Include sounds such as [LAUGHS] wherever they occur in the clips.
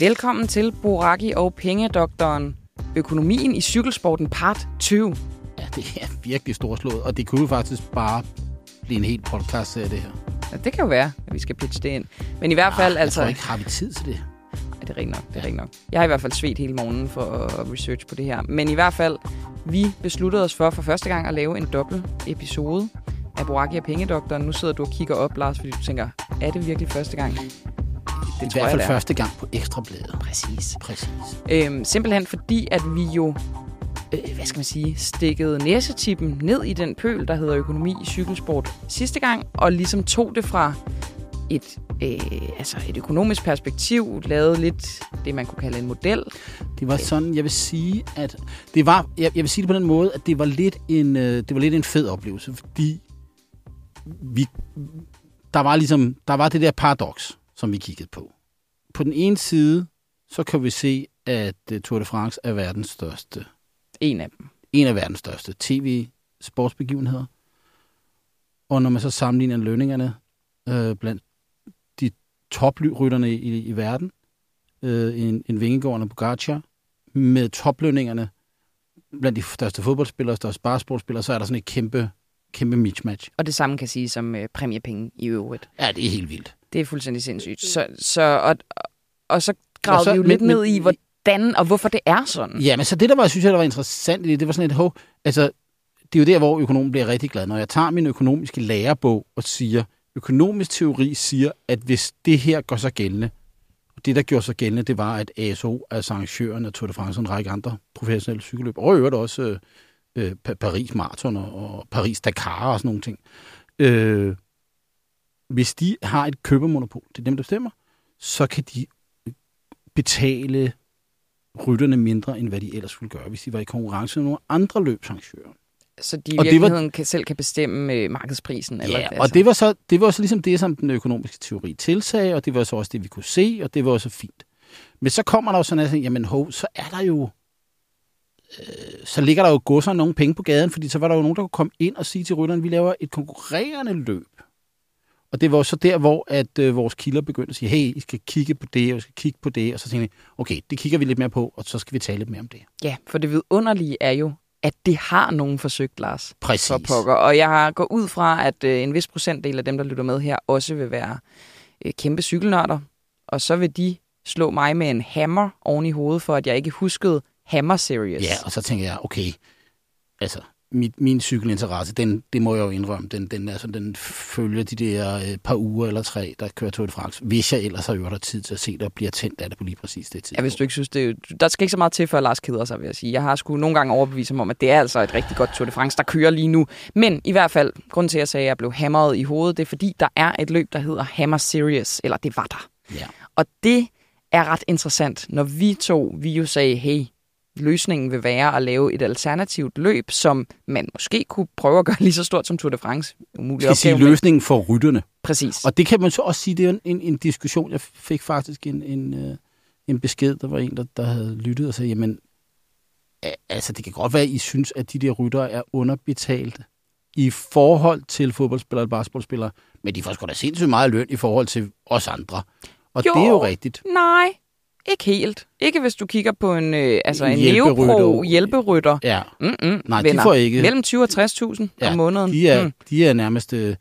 Velkommen til Boraki og Pengedoktoren. Økonomien i cykelsporten part 20. Ja, det er virkelig storslået, og det kunne jo faktisk bare blive en helt podcast af det her. Ja, det kan jo være, at vi skal pitche det ind. Men i hvert fald, jeg altså... tror ikke, har vi tid til det. Nej, det er rigtigt nok, det er rigtigt nok. Jeg har i hvert fald svedt hele morgenen for at research på det her. Men i hvert fald, vi besluttede os for for første gang at lave en dobbelt episode af Boraki og Pengedoktoren. Nu sidder du og kigger op, Lars, fordi du tænker, er det virkelig første gang? Det er i tror hvert jeg, fald er. første gang på Ekstrabladet. Præcis. Præcis. Øhm, simpelthen fordi, at vi jo, øh, hvad skal man sige, stikkede næsetippen ned i den pøl, der hedder økonomi i cykelsport sidste gang, og ligesom tog det fra et, øh, altså et økonomisk perspektiv, lavede lidt det, man kunne kalde en model. Det var sådan, jeg vil sige, at det var, jeg, jeg vil sige det på den måde, at det var lidt en, øh, det var lidt en fed oplevelse, fordi vi, der var ligesom, der var det der paradoks, som vi kiggede på. På den ene side, så kan vi se, at øh, Tour de France er verdens største, En af dem. en af verdens største tv-sportsbegivenheder. Og når man så sammenligner lønningerne øh, blandt de toprytterne i, i verden, øh, en, en Vingegaard og Pogacar, med toplønningerne blandt de største fodboldspillere og største basketballspillere, så er der sådan et kæmpe, kæmpe mismatch. Og det samme kan sige som øh, præmiepenge i øvrigt. Ja, det er helt vildt. Det er fuldstændig sindssygt. Så, så, og, og så gravede Og så- vi jo men- lidt ned i, hvordan og hvorfor det er sådan. Ja, men så det, der var, synes jeg, der var interessant i det, det var sådan et, hov, altså, det er jo der, hvor økonomen bliver rigtig glad. Når jeg tager min økonomiske lærebog og siger, økonomisk teori siger, at hvis det her går så gældende, og det, der gjorde sig gældende, det var, at ASO, altså arrangøren af Tour de France og en række andre professionelle cykelløb, og i øvrigt også øh, Pa- Paris Marathon og, Paris Dakar og sådan nogle ting, øh, hvis de har et købermonopol, det er dem, der bestemmer, så kan de betale rytterne mindre, end hvad de ellers ville gøre, hvis de var i konkurrence med nogle andre løbsarrangører. Så de i Og det var- virkeligheden kan, selv kan bestemme øh, markedsprisen. Eller, Ja, og det var, så, det var så ligesom det, som den økonomiske teori tilsagde, og det var så også det, vi kunne se, og det var også fint. Men så kommer der jo sådan, at jamen hov, så er der jo, så ligger der jo godser nogle penge på gaden, fordi så var der jo nogen, der kunne komme ind og sige til rytterne, vi laver et konkurrerende løb. Og det var så der, hvor at øh, vores kilder begyndte at sige, hey, I skal kigge på det, og I skal kigge på det, og så tænkte jeg, okay, det kigger vi lidt mere på, og så skal vi tale lidt mere om det. Ja, for det vidunderlige er jo, at det har nogen forsøgt, Lars. Præcis. For pokker. Og jeg gået ud fra, at øh, en vis procentdel af dem, der lytter med her, også vil være øh, kæmpe cykelnørder. Og så vil de slå mig med en hammer oven i hovedet, for at jeg ikke huskede Hammer Series. Ja, og så tænker jeg, okay, altså, mit, min cykelinteresse, den, det må jeg jo indrømme, den, den, altså, den følger de der øh, par uger eller tre, der kører Tour de France, hvis jeg ellers har øvrigt tid til at se det og bliver tændt af det på lige præcis det tidspunkt. Ja, hvis du ikke synes det... Der skal ikke så meget til, før Lars keder sig, vil jeg sige. Jeg har sgu nogle gange overbevist ham om, at det er altså et rigtig godt Tour de France, der kører lige nu. Men i hvert fald, grunden til, at jeg sagde, at jeg blev hammeret i hovedet, det er fordi, der er et løb, der hedder Hammer Series. Eller det var der. Ja. Og det er ret interessant, når vi to, vi jo sagde, hey, løsningen vil være at lave et alternativt løb, som man måske kunne prøve at gøre [LAUGHS] lige så stort som Tour de France. Umulig skal sige løsningen for rytterne. Præcis. Og det kan man så også sige, det er en, en, diskussion. Jeg fik faktisk en, en, øh, en besked, der var en, der, der havde lyttet og sagde, jamen, altså det kan godt være, at I synes, at de der ryttere er underbetalte i forhold til fodboldspillere og basketballspillere, men de får sgu da sindssygt meget løn i forhold til os andre. Og Jo. det er jo rigtigt. Nej, ikke helt. Ikke hvis du kigger på en, øh, altså En neopro hjælperytter. Ja, Mm-mm, Nej, de venner. får ikke- Mellem 20 og 60.000 ja om måneden. de er, Mm, de er nærmest øh,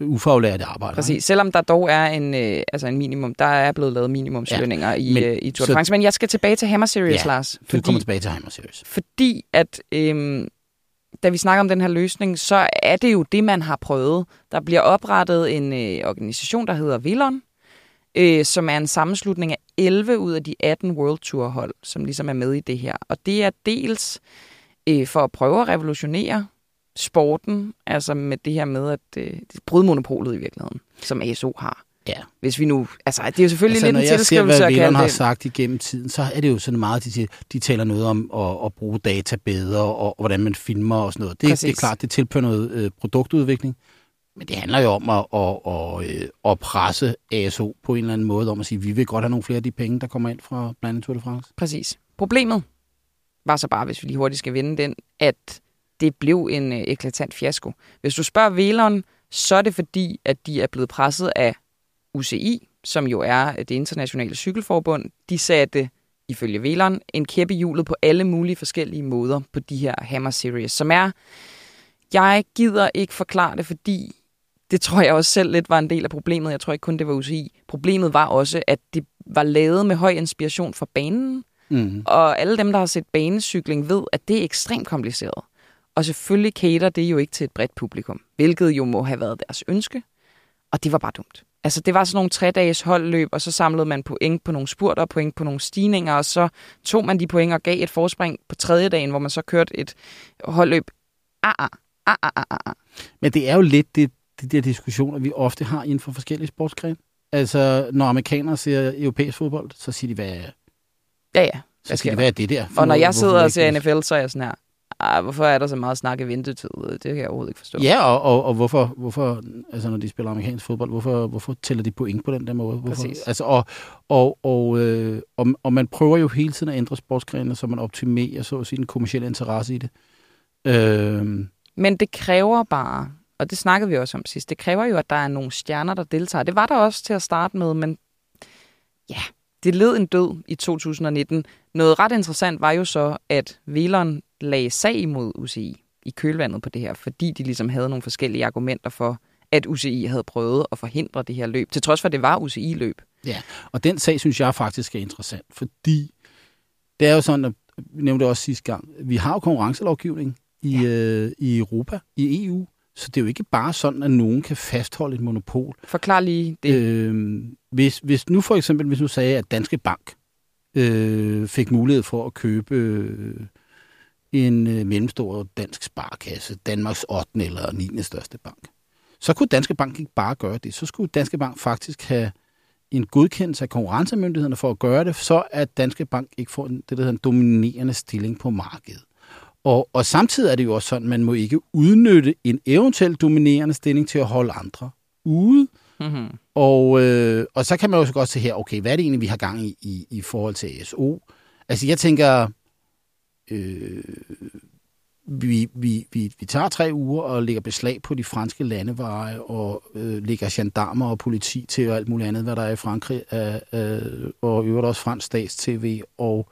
ufaglærte arbejdere. præcis. Selvom der dog er en, øh, altså en minimum, der er blevet lavet minimumslønninger ja, i, men- øh, i Tour de France. Men jeg skal tilbage til Hammer Series, Ja, Lars. Du kommer Fordi, tilbage til Heimer Series. fordi at øhm, da vi snakker om den her løsning, så er det jo det, man har prøvet. Der bliver oprettet en øh, organisation, der hedder Villon, øh, som er en sammenslutning af 11 ud af de 18 World Tour hold, som ligesom er med i det her. Og det er dels øh, for at prøve at revolutionere sporten, altså med det her med at øh, bryde monopolet i virkeligheden, som ASO har. Ja. Hvis vi nu, altså det er jo selvfølgelig Altså, lidt når en jeg ser, tilskrivelse hvad kalde har sagt igennem tiden, så er det jo sådan meget, de, de taler noget om at, at bruge data bedre, og, og hvordan man filmer og sådan noget. Det, det er Præcis. klart, det tilpører noget øh, produktudvikling, men det handler jo om at, at, at, øh, at presse ASO på en eller anden måde, om at sige, vi vil godt have nogle flere af de penge, der kommer ind fra blandt andet Tour de France. Præcis. Problemet var så bare, hvis vi lige hurtigt skal vende den, at det blev en øh, eklatant fiasko. Hvis du spørger Velon, så er det fordi, at de er blevet presset af UCI, som jo er øh, det internationale cykelforbund, de satte ifølge Velon en kæppe hjulet på alle mulige forskellige måder på de her Hammer Series, som er, jeg gider ikke forklare det, fordi det tror jeg også selv lidt var en del af problemet. Jeg tror ikke kun, det var UCI. Problemet var også, at det var lavet med høj inspiration for banen, mm. og alle dem, der har set banecykling, ved, at det er ekstremt kompliceret. Og selvfølgelig cater det jo ikke til et bredt publikum, hvilket jo må have været deres ønske, og det var bare dumt. Altså, det var sådan nogle tre-dages holdløb, og så samlede man point på nogle spurter, point på nogle stigninger, og så tog man de point og gav et forspring på tredje dagen, hvor man så kørte et holdløb. Ah, ah, ah, ah, ah, ah. Men det er jo lidt det, de der diskussioner, vi ofte har inden for forskellige sportsgrene. Altså, når amerikanere ser europæisk fodbold, så siger de, hvad, Ja, ja. så siger de, hvad er det der? Og når jeg sidder og ser det? NFL, så er jeg sådan her, ah, hvorfor er der så meget snak i ventetid? Det kan jeg overhovedet ikke forstå. Ja, og, og, og hvorfor, hvorfor, altså når de spiller amerikansk fodbold, hvorfor, hvorfor tæller de point på den der måde? Hvorfor? Præcis. Altså, og, og, og, øh, og, og man prøver jo hele tiden at ændre sportsgrenene, så man optimerer så at sige, den kommercielle interesse i det. Øh, Men det kræver bare, og det snakkede vi også om sidst, det kræver jo, at der er nogle stjerner, der deltager. Det var der også til at starte med, men ja, det led en død i 2019. Noget ret interessant var jo så, at Velon lagde sag imod UCI i kølvandet på det her, fordi de ligesom havde nogle forskellige argumenter for, at UCI havde prøvet at forhindre det her løb, til trods for, at det var UCI-løb. Ja, og den sag synes jeg faktisk er interessant, fordi det er jo sådan, at vi nævnte også sidste gang, vi har jo konkurrencelovgivning i, ja. øh, i Europa, i EU, så det er jo ikke bare sådan, at nogen kan fastholde et monopol. Forklar lige det. Øh, hvis, hvis nu for eksempel, hvis nu sagde, at Danske Bank øh, fik mulighed for at købe øh, en øh, mellemstor dansk sparkasse, Danmarks 8. eller 9. største bank, så kunne Danske Bank ikke bare gøre det. Så skulle Danske Bank faktisk have en godkendelse af konkurrencemyndighederne for at gøre det, så at Danske Bank ikke får en, det, der hedder en dominerende stilling på markedet. Og, og samtidig er det jo også sådan, at man må ikke udnytte en eventuel dominerende stilling til at holde andre ude. Mm-hmm. Og, øh, og så kan man jo så godt se her, okay, hvad er det egentlig, vi har gang i i, i forhold til ASO? Altså jeg tænker, øh, vi, vi, vi, vi tager tre uger og lægger beslag på de franske landeveje og øh, lægger gendarmer og politi til og alt muligt andet, hvad der er i Frankrig, øh, øh, og øvrigt også fransk stats-tv. Og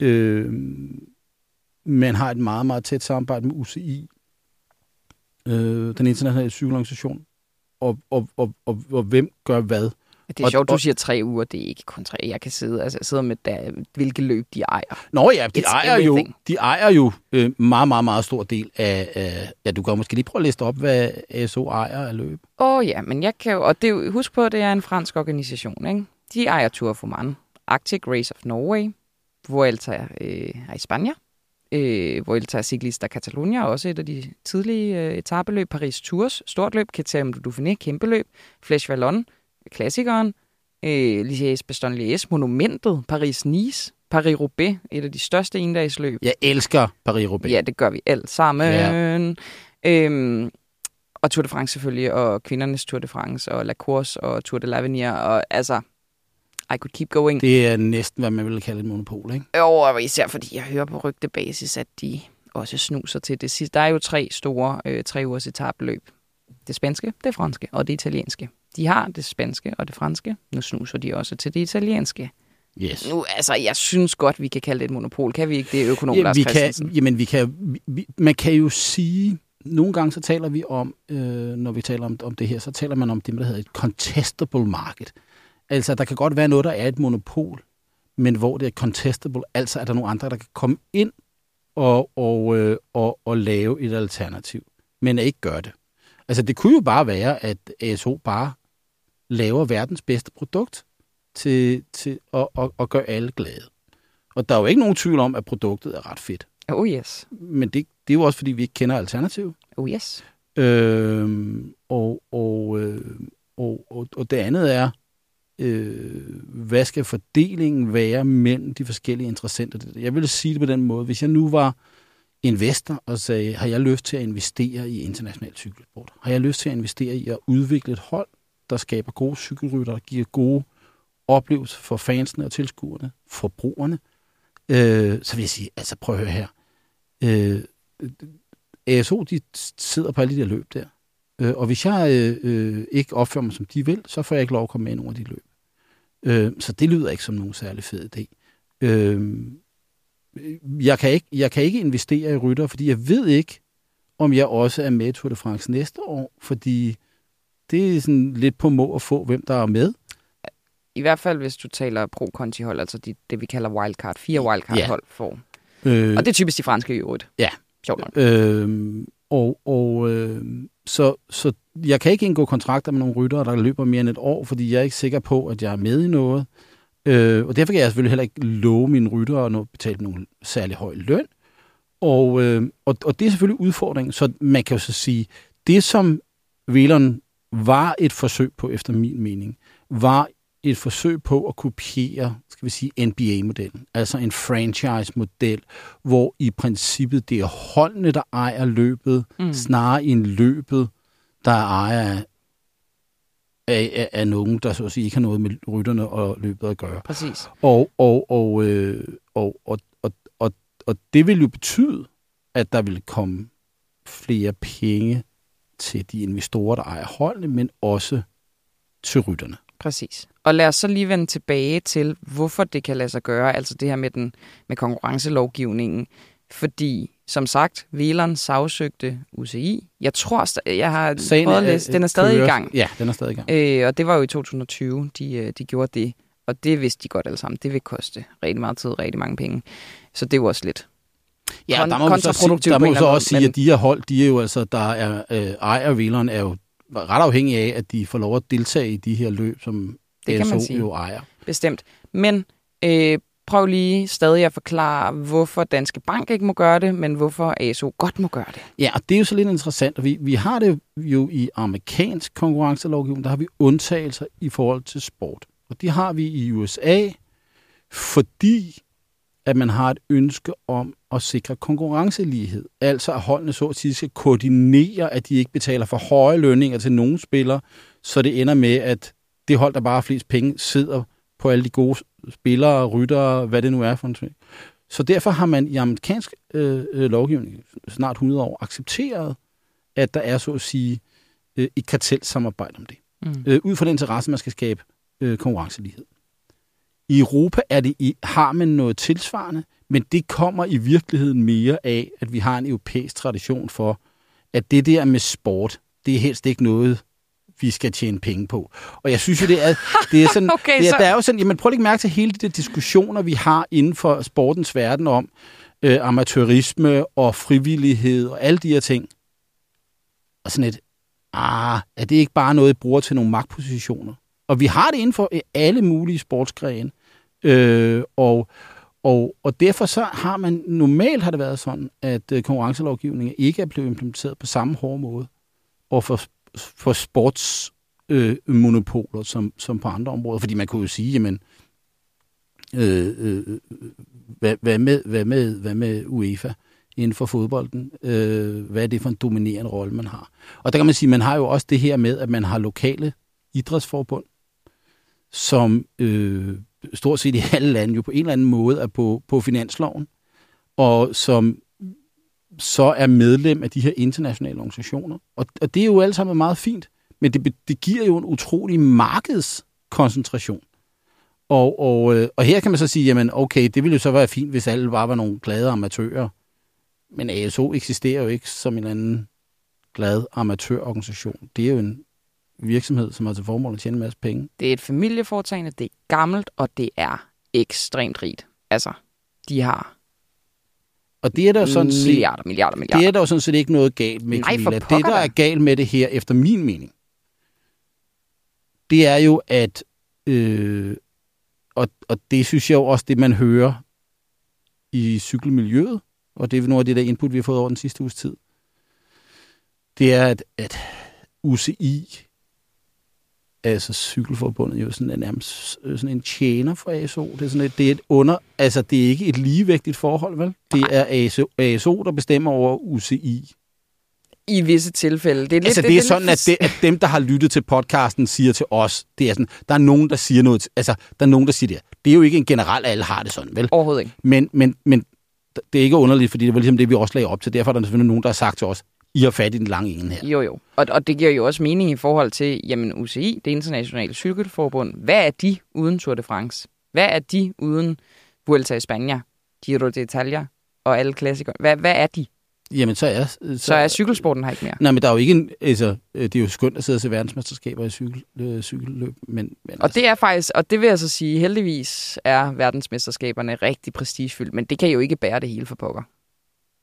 øh, man har et meget, meget tæt samarbejde med UCI, øh, den internationale cykelorganisation, og, og, og, og, og hvem gør hvad. Det er Og- sjovt, du siger tre uger. Det er ikke kun tre. Jeg kan sidde, altså, jeg sidder med, der, hvilke løb de ejer. Nå ja, de It's ejer jo, everything. de ejer jo øh, meget, meget, meget stor del af, af... Ja, du kan måske lige prøve at liste op, hvad ASO ejer af løb. Åh oh, ja, men jeg kan jo... Og det jo, husk på, at det er en fransk organisation, ikke? De ejer Tour of Oman, Arctic Race of Norway, Vuelta øh, i Spanien, øh, Vuelta Ciclista Catalunya, også et af de tidlige øh, etabeløb, Paris Tours, stort løb, Criterium du Dauphiné, kæmpe løb, Flèche Wallonne, klassikeren, øh, Liège Bastogne Liège, Monumentet, Paris-Nice, Paris-Roubaix, et af de største endagsløb. Jeg elsker Paris-Roubaix. Ja, det gør vi alt sammen. Ja. Øhm, og Tour de France selvfølgelig, og kvindernes Tour de France, og La Course, og Tour de l'Avenir, og altså, I could keep going. Det... Er næsten, hvad man vil kalde et monopol, ikke? Jo, og især fordi jeg hører på rygtebasis, at de også snuser til det sidste. Der er jo tre store øh, tre ugers etabløb. Det spanske, det franske og det italienske. De har det spanske og det franske. Nu snuser de også til det italienske. Yes. Nu, altså, jeg synes godt, vi kan kalde det et monopol. Kan vi ikke det, økonom Ja, Lars vi kan, jamen, vi kan, vi, man kan jo sige, nogle gange så taler vi om, øh, når vi taler om, om det her, så taler man om det, der hedder et contestable market. Altså, der kan godt være noget, der er et monopol, men hvor det er contestable, altså er der nogle andre, der kan komme ind og, og, øh, og, og lave et alternativ, men ikke gøre det. Altså, det kunne jo bare være, at ASO bare laver verdens bedste produkt til, til at, at, at gøre alle glade. Og der er jo ikke nogen tvivl om, at produktet er ret fedt. Oh yes. Men det, det er jo også, fordi vi ikke kender alternativ. Oh yes. Øhm, og, og, øh, og, og, og det andet er, øh, hvad skal fordelingen være mellem de forskellige interessenter? Jeg vil sige det på den måde, hvis jeg nu var investor og sagde, har jeg lyst til at investere i international cykelsport? Har jeg lyst til at investere i at udvikle et hold, der skaber gode cykelrytter, der giver gode oplevelser for fansene og tilskuerne, forbrugerne? Øh, så vil jeg sige, altså prøv at høre her. Øh, ASO, de sidder på alle de der løb der. Øh, og hvis jeg øh, øh, ikke opfører mig, som de vil, så får jeg ikke lov at komme med i nogle af de løb. Øh, så det lyder ikke som nogen særlig fed idé. Øh, jeg, kan ikke, jeg kan ikke investere i rytter, fordi jeg ved ikke, om jeg også er med i Tour de France næste år, fordi det er sådan lidt på må at få, hvem der er med. I hvert fald, hvis du taler pro-conti-hold, altså de, det, vi kalder wildcard. Fire wildcard-hold får. Øh, Og det er typisk de franske i øvrigt. Ja. Sjovt nok. Øh, og og øh, så, så jeg kan ikke indgå kontrakter med nogle ryttere, der løber mere end et år, fordi jeg er ikke sikker på, at jeg er med i noget. Øh, og derfor kan jeg selvfølgelig heller ikke love mine ryttere at nå betale nogen særlig høj løn. Og, øh, og, og det er selvfølgelig udfordringen. Så man kan jo så sige, det som Velon var et forsøg på, efter min mening, var et forsøg på at kopiere, skal vi sige, NBA-modellen. Altså en franchise-model, hvor i princippet det er holdene, der ejer løbet, mm. snarere end løbet, der er ejer af, af, af, af nogen, der så at sige ikke har noget med rytterne og løbet at gøre. Præcis. Og, og, og, øh, og, og, og, og, og det vil jo betyde, at der vil komme flere penge til de investorer, der ejer holdene, men også til rytterne. Præcis. Og lad os så lige vende tilbage til, hvorfor det kan lade sig gøre, altså det her med, den, med konkurrencelovgivningen. Fordi, som sagt, Velon sagsøgte UCI. Jeg tror, jeg har Sagen prøvet at læse, den er stadig kører- i gang. Ja, den er stadig i gang. Øh, og det var jo i 2020, de, øh, de gjorde det. Og det vidste de godt alle sammen. Det vil koste rigtig meget tid, rigtig mange penge. Så det jo også lidt. Ja, kon- der må vi så, sige, der må så også sige, at de her hold, de er jo altså, der er øh, ejer Velon, er jo ret afhængige af, at de får lov at deltage i de her løb, som Det kan man sige. jo ejer. Bestemt. Men øh, prøv lige stadig at forklare, hvorfor Danske Bank ikke må gøre det, men hvorfor ASO godt må gøre det. Ja, og det er jo så lidt interessant. Vi, vi har det jo i amerikansk konkurrencelovgivning, der har vi undtagelser i forhold til sport. Og de har vi i USA, fordi at man har et ønske om at sikre konkurrencelighed. Altså at holdene så at sige skal koordinere, at de ikke betaler for høje lønninger til nogle spillere, så det ender med, at det hold, der bare har flest penge, sidder på alle de gode spillere, ryttere, hvad det nu er for en ting. Så derfor har man i amerikansk øh, øh, lovgivning snart 100 år accepteret, at der er så at sige øh, et kartelsamarbejde om det. Mm. Øh, ud fra den interesse, man skal skabe øh, konkurrencelighed. I Europa er det i, har man noget tilsvarende, men det kommer i virkeligheden mere af, at vi har en europæisk tradition for, at det der med sport, det er helst ikke noget, vi skal tjene penge på. Og jeg synes jo, det er, det er sådan, [LAUGHS] Okay, det er, så- der er jo sådan, jamen prøv lige at mærke til hele de der diskussioner, vi har inden for sportens verden om øh, amatørisme og frivillighed og alle de her ting. Og sådan et, ah, er det ikke bare noget, I bruger til nogle magtpositioner? Og vi har det inden for øh, alle mulige sportsgrene. Øh, og, og, og derfor så har man, normalt har det været sådan, at øh, konkurrencelovgivningen ikke er blevet implementeret på samme hårde måde og for, for sportsmonopoler øh, monopoler som, som på andre områder. Fordi man kunne jo sige, jamen, øh, øh, øh, hvad, hvad, med, hvad, med, hvad med UEFA inden for fodbolden? Øh, hvad er det for en dominerende rolle, man har? Og der kan man sige, man har jo også det her med, at man har lokale idrætsforbund, som øh, stort set i alle lande jo på en eller anden måde er på, på finansloven, og som så er medlem af de her internationale organisationer. Og, og det er jo alt sammen meget fint, men det, det giver jo en utrolig markedskoncentration. Og, og, øh, og her kan man så sige, jamen okay, det ville jo så være fint, hvis alle bare var nogle glade amatører. Men ASO eksisterer jo ikke som en anden glad amatørorganisation. Det er jo en virksomhed, som har til formål at tjene en masse penge. Det er et familieforetagende, det er gammelt, og det er ekstremt rigt. Altså, de har Og det er der sådan set, milliarder, milliarder, milliarder. det er der jo sådan set ikke noget galt med, Nej, for Camilla. Det, der er galt med det her, efter min mening, det er jo, at, øh, og, og det synes jeg jo også, det man hører i cykelmiljøet, og det er noget af det der input, vi har fået over den sidste uges tid, det er, at, at UCI, altså cykelforbundet, jo sådan er nærmest øh, sådan en tjener for ASO. Det er, sådan et, det er et under, altså det er ikke et ligevægtigt forhold, vel? Det er ASO, ASO der bestemmer over UCI. I visse tilfælde. Det er, lidt, Altså det er sådan, at, det, at dem, der har lyttet til podcasten, siger til os, det er sådan, der er nogen, der siger noget, altså der er nogen, der siger det. Det er jo ikke en generelt, at alle har det sådan, vel? Overhovedet ikke. Men, men, men det er ikke underligt, fordi det var ligesom det, vi også lagde op til. Derfor er der selvfølgelig nogen, der har sagt til os, I har fat i den lange ene her. Jo, jo. Og, og det giver jo også mening i forhold til, jamen UCI, det internationale cykelforbund, hvad er de uden Tour de France? Hvad er de uden Vuelta i Spanien, Giro d'Italia og alle klassikere? Hvad, hvad er de? Jamen, så er... Så, så er cykelsporten her ikke mere. Nej, men der er jo ikke en... Altså, øh, det er jo skønt at sidde og se verdensmesterskaber i cykel, øh, cykelløb, men... men Og det er faktisk, og det vil jeg så sige, heldigvis er verdensmesterskaberne rigtig prestigefyldt, men det kan jo ikke bære det hele for pokker.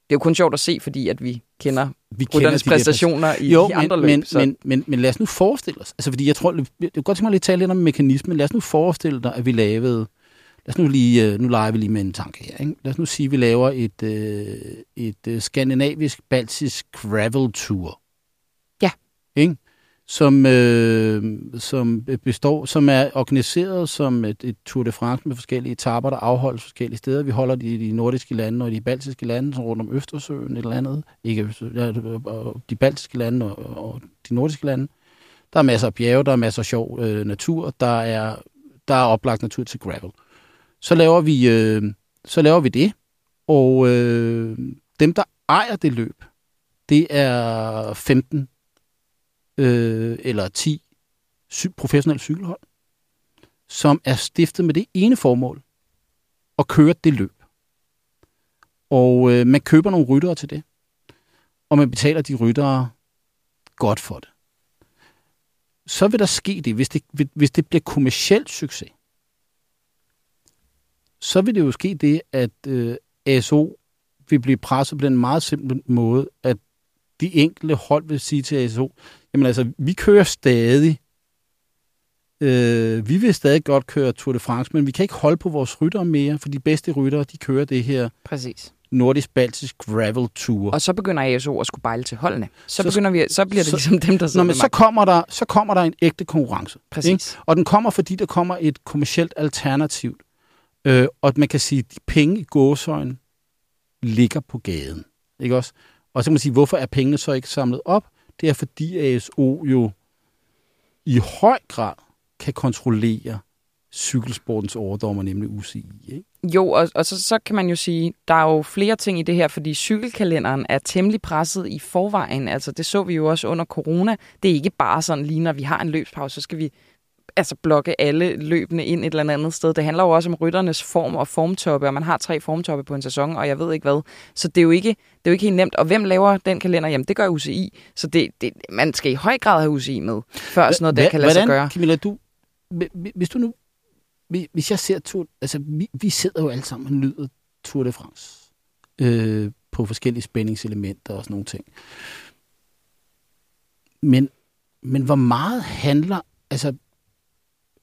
Det er jo kun sjovt at se, fordi at vi kender vi rytternes de præstationer i jo, de andre men, løb. Men, så. men, men, men lad os nu forestille os, altså fordi jeg tror, jeg kan godt tænke mig lige at tale lidt om mekanismen. Lad os nu forestille dig, at vi lavede, lad os nu lige, øh, nu leger vi lige med en tanke her, ikke? Lad os nu sige, at vi laver et, øh, et øh, skandinavisk-baltisk gravel tour. Ja. Ikke? Som, øh, som består, som er organiseret som et, et Tour de France med forskellige etaper, der afholdes forskellige steder. Vi holder de, de nordiske lande og de baltiske lande, som rundt om Østersøen et eller andet. Ikke Østersøen, de baltiske lande og, og de nordiske lande. Der er masser af bjerge, der er masser af sjov øh, natur, der er, der er oplagt natur til gravel. Så laver vi, øh, så laver vi det, og øh, dem, der ejer det løb, det er 15 øh, eller 10 cy- professionelle cykelhold, som er stiftet med det ene formål, at køre det løb. Og øh, man køber nogle ryttere til det, og man betaler de ryttere godt for det. Så vil der ske det, hvis det, hvis det bliver kommersielt succes, så vil det jo ske det, at øh, ASO vil blive presset på den meget simple måde, at de enkelte hold vil sige til ASO, jamen altså, vi kører stadig, øh, vi vil stadig godt køre Tour de France, men vi kan ikke holde på vores ryttere mere, for de bedste ryttere, de kører det her Præcis. nordisk-baltisk gravel tour. Og så begynder ASO at skulle bejle til holdene. Så, Så- begynder vi, så bliver det så- ligesom dem, der sidder Nå, men så kommer, der, så kommer der en ægte konkurrence. Præcis. Ikke? Og den kommer, fordi der kommer et kommersielt alternativ. Øh, og man kan sige, at de penge i gåsøjen ligger på gaden. Ikke også? Og så kan man sige, hvorfor er pengene så ikke samlet op? Det er fordi ASO jo i høj grad kan kontrollere cykelsportens overdommer, nemlig UCI. Ikke? Jo, og, og så, så kan man jo sige, der er jo flere ting i det her, fordi cykelkalenderen er temmelig presset i forvejen. Altså, det så vi jo også under corona. Det er ikke bare sådan lige, når vi har en løbspause, så skal vi altså blokke alle løbende ind et eller andet sted. Det handler jo også om rytternes form og formtoppe, og man har tre formtoppe på en sæson, og jeg ved ikke hvad. Så det er jo ikke, det er jo ikke helt nemt. Og hvem laver den kalender? Jamen, det gør UCI. Så det, det, man skal i høj grad have UCI med, før sådan noget der kan lade sig gøre. Camilla, du, hvis du nu, hvis jeg ser altså vi, vi sidder jo alle sammen og nyder Tour de France øh, på forskellige spændingselementer og sådan nogle ting. Men, men hvor meget handler, altså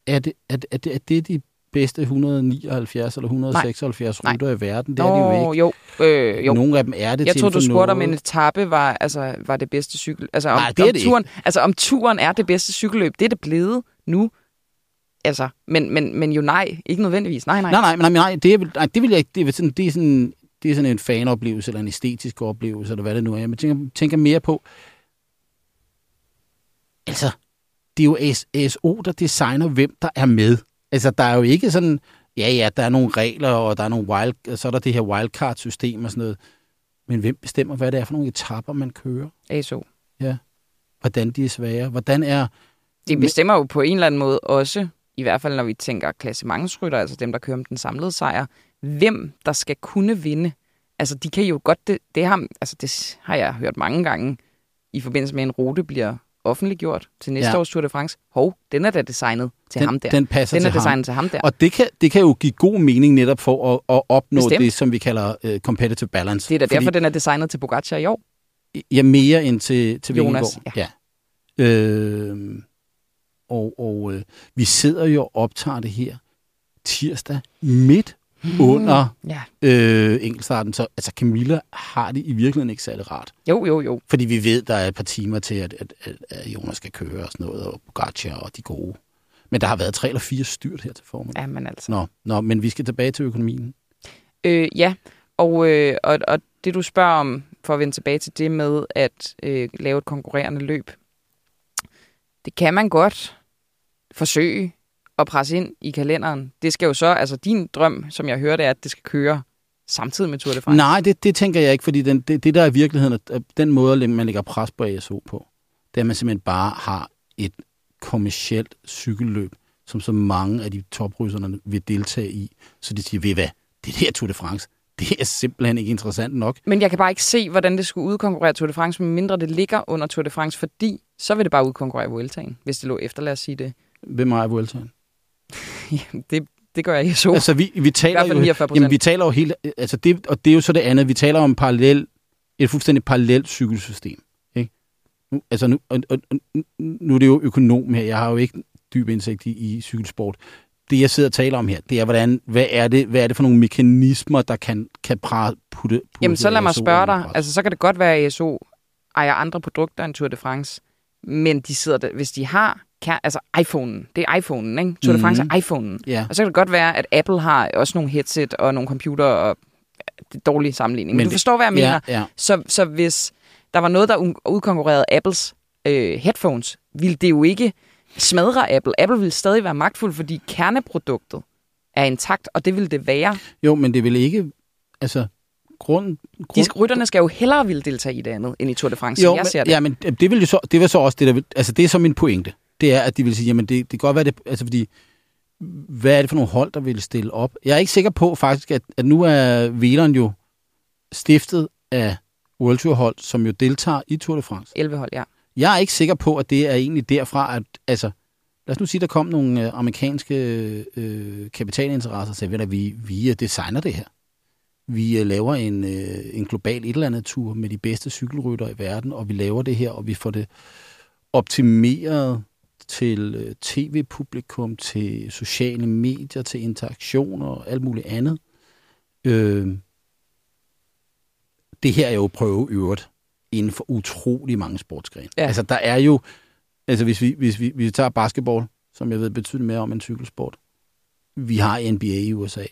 er det, er, det, er, det, er det de bedste 179 eller 176 Nej. ruter i verden? Det er det jo ikke. jo, øh, jo. Nogle af dem er det Jeg tror, du spurgte om en etape var, altså, var det bedste cykel. Altså, om, Nej, det er om det turen, Altså, om turen er det bedste cykelløb, det er det blevet nu. Altså, men, men, men jo nej, ikke nødvendigvis. Nej, nej. Nej, nej, nej, nej, det, er, nej, det vil jeg ikke. Det er, sådan, det er sådan, det er sådan en fanoplevelse, eller en æstetisk oplevelse, eller hvad det nu er. Jeg tænker, tænker mere på, altså, det er jo AS, ASO, der designer, hvem der er med. Altså, der er jo ikke sådan, ja, ja, der er nogle regler, og der er nogle wild, og så er der det her wildcard-system og sådan noget. Men hvem bestemmer, hvad det er for nogle etapper, man kører? ASO. Hvordan de er svære? Hvordan er... Det bestemmer jo på en eller anden måde også, i hvert fald når vi tænker klassementsrytter, altså dem, der kører om den samlede sejr, hvem der skal kunne vinde. Altså, de kan jo godt, det, det, har, altså, det har jeg hørt mange gange, i forbindelse med, at en rute bliver offentliggjort til næste Ja. års Tour de France. Hov, den er da designet til den, ham der. Den passer den til er ham. designet til ham der. Og det kan, det kan jo give god mening netop for at, at opnå Bestemt. det, som vi kalder uh, competitive balance. Det er da Fordi- derfor, den er designet til Pogacar i år. Ja, mere end til, til Jonas, Vingegaard. Ja. Øh, og og øh, vi sidder jo og optager det her tirsdag midt under Ja. øh, enkeltstarten. Så altså Camilla har det i virkeligheden ikke særlig rart. Jo, jo, jo. Fordi vi ved, der er et par timer til, at, at, at, at Jonas skal køre og sådan noget, og Pogacar og de gode. Men der har været tre eller fire styrt her til formiddag. Ja, men altså. Nå, nå, men vi skal tilbage til økonomien. Øh, ja, og, øh, og, og det du spørger om, for at vende tilbage til det med at øh, lave et konkurrerende løb, det kan man godt forsøge at presse ind i kalenderen. Det skal jo så, altså din drøm, som jeg hørte, er, at det skal køre samtidig med Tour de France? Nej, det, det tænker jeg ikke, fordi den, det, det der er virkeligheden, at den måde, man lægger pres på ASO på, det er, at man simpelthen bare har et kommercielt cykelløb, som så mange af de toprysserne vil deltage i. Så de siger, ved I hvad, det der Tour de France, det er simpelthen ikke interessant nok. Men jeg kan bare ikke se, hvordan det skulle udkonkurrere Tour de France, mindre det ligger under Tour de France, fordi så vil det bare udkonkurrere Vueltaen, hvis det lå efter, lad os sige det. Hvem er Vueltaen? [LAUGHS] Jamen, det, det gør jeg så. Altså, vi, vi taler I hvert fald 49%. jo, jamen, vi taler jo helt, altså det, og det er jo så det andet, vi taler om parallel, et fuldstændig parallelt cykelsystem. Ikke? Nu, altså nu, og, og, nu er det jo økonom her, jeg har jo ikke dyb indsigt i, i cykelsport. Det, jeg sidder og taler om her, det er, hvordan, hvad, er det, hvad er det for nogle mekanismer, der kan, kan putte, putte Jamen, så lad mig spørge dig. Altså, så kan det godt være, at ASO ejer andre produkter end Tour de France, men de sidder der, hvis de har, kær- altså iPhone'en, det er iPhone'en, ikke? Tour de France Mhm. er iPhone'en. Ja. Og så kan det godt være, at Apple har også nogle headset og nogle computer og det er dårlig sammenligning. Men, Men du det- forstår, hvad jeg mener. Ja, ja. Så, så hvis der var noget, der udkonkurrerede Apples øh, headphones, ville det jo ikke smadre Apple. Apple ville stadig være magtfuld, fordi kerneproduktet er intakt, og det ville det være. Jo, men det vil ikke, altså, grund, De grund sk- rytterne skal jo hellere ville deltage i det andet, end i Tour de France, jo, jeg men, ser det. Ja, men det vil jo så, det vil så også det, der vil, altså det er så min pointe. Det er, at de vil sige, jamen det, det kan godt være det, altså fordi, hvad er det for nogle hold, der vil stille op? Jeg er ikke sikker på faktisk, at, at nu er Veleren jo stiftet af World Tour hold, som jo deltager i Tour de France. 11 hold, ja. Jeg er ikke sikker på, at det er egentlig derfra, at altså, lad os nu sige, der kom nogle øh, amerikanske øh, kapitalinteresser og sagde, du, vi, vi øh, designer det her. Vi øh, laver en, øh, en global et eller andet tur med de bedste cykelrytter i verden, og vi laver det her, og vi får det optimeret til øh, tv-publikum, til sociale medier, til interaktioner og alt muligt andet. Øh, det her er jo prøve øvrigt inden for utrolig mange sportsgrene. Ja. Altså, der er jo... Altså, hvis vi, hvis vi, hvis vi tager basketball, som jeg ved betyder mere om en cykelsport. Vi har NBA i USA.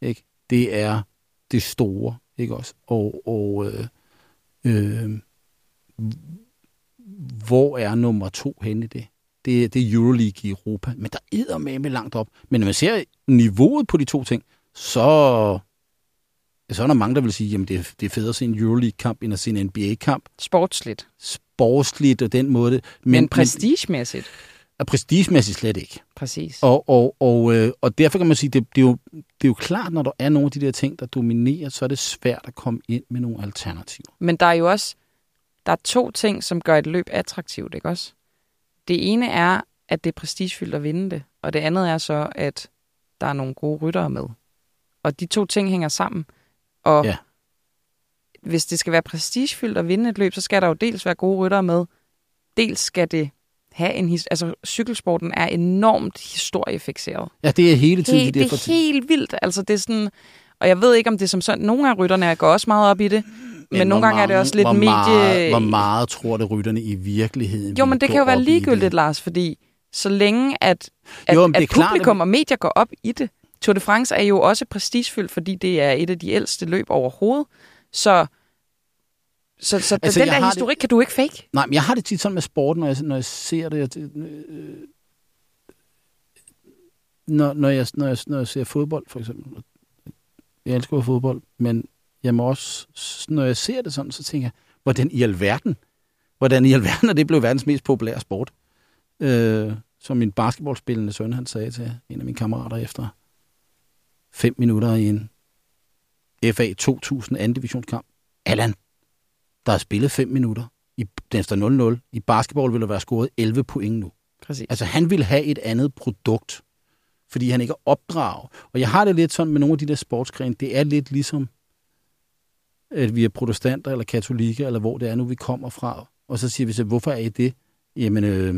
Ikke? Det er det store, ikke også? Og, og øh, øh, hvor er nummer to henne i det? Det, det er Euroleague i Europa, men der er med med langt op. Men når man ser niveauet på de to ting, så, så er der mange, der vil sige, at det, er- det er federe at se en Euroleague-kamp, end at se en NBA-kamp. Sportsligt. Sportsligt og den måde. Men, men prestigemæssigt. Men, prestigemæssigt slet ikke. Præcis. Og, og, og, øh, og derfor kan man sige, det, det, er jo, det er jo klart, når der er nogle af de der ting, der dominerer, så er det svært at komme ind med nogle alternativer. Men der er jo også der er to ting, som gør et løb attraktivt, ikke også? Det ene er, at det er prestigefyldt at vinde det, og det andet er så, at der er nogle gode ryttere med. Og de to ting hænger sammen. Og Ja. hvis det skal være prestigefyldt at vinde et løb, så skal der jo dels være gode ryttere med, dels skal det have en his- altså cykelsporten er enormt historiefixeret. Ja, det er hele tiden Helt, de der det er helt vildt. Altså, det er sådan, og jeg ved ikke, om det er som sådan, nogle af rytterne går også meget op i det, men, men nogle gange er det mange- også lidt hvor medie... Meget, hvor meget tror det rytterne i virkeligheden Jo, men det kan jo være ligegyldigt? Lars, fordi så længe at, at, Jo, at klart, publikum at- og medier går op i det. Tour de France er jo også prestigefyldt, fordi det er et af de ældste løb overhovedet. Så, så, så Altså, den jeg der har det- historik kan du ikke fake. Nej, men jeg har det tit sådan med sporten, når jeg, når jeg ser det. at, øh, når, når, jeg, når, jeg, når jeg ser fodbold, for eksempel. Jeg elsker fodbold, men jeg må også, når jeg ser det sådan, så tænker jeg, hvordan i alverden, hvordan i alverden er det blevet verdens mest populære sport? Øh, som min basketballspillende søn, han sagde til en af mine kammerater efter fem minutter i en FA 2000 anden divisionskamp. Allan, der er spillet fem minutter. I, den står 0-0. I basketball vil der være scoret 11 point nu. Præcis. Altså, han vil have et andet produkt, fordi han ikke er opdraget. Og jeg har det lidt sådan med nogle af de der sportsgrene. Det er lidt ligesom, at vi er protestanter eller katolikker, eller hvor det er nu, vi kommer fra. Og så siger vi så, hvorfor er I det? Jamen, øh,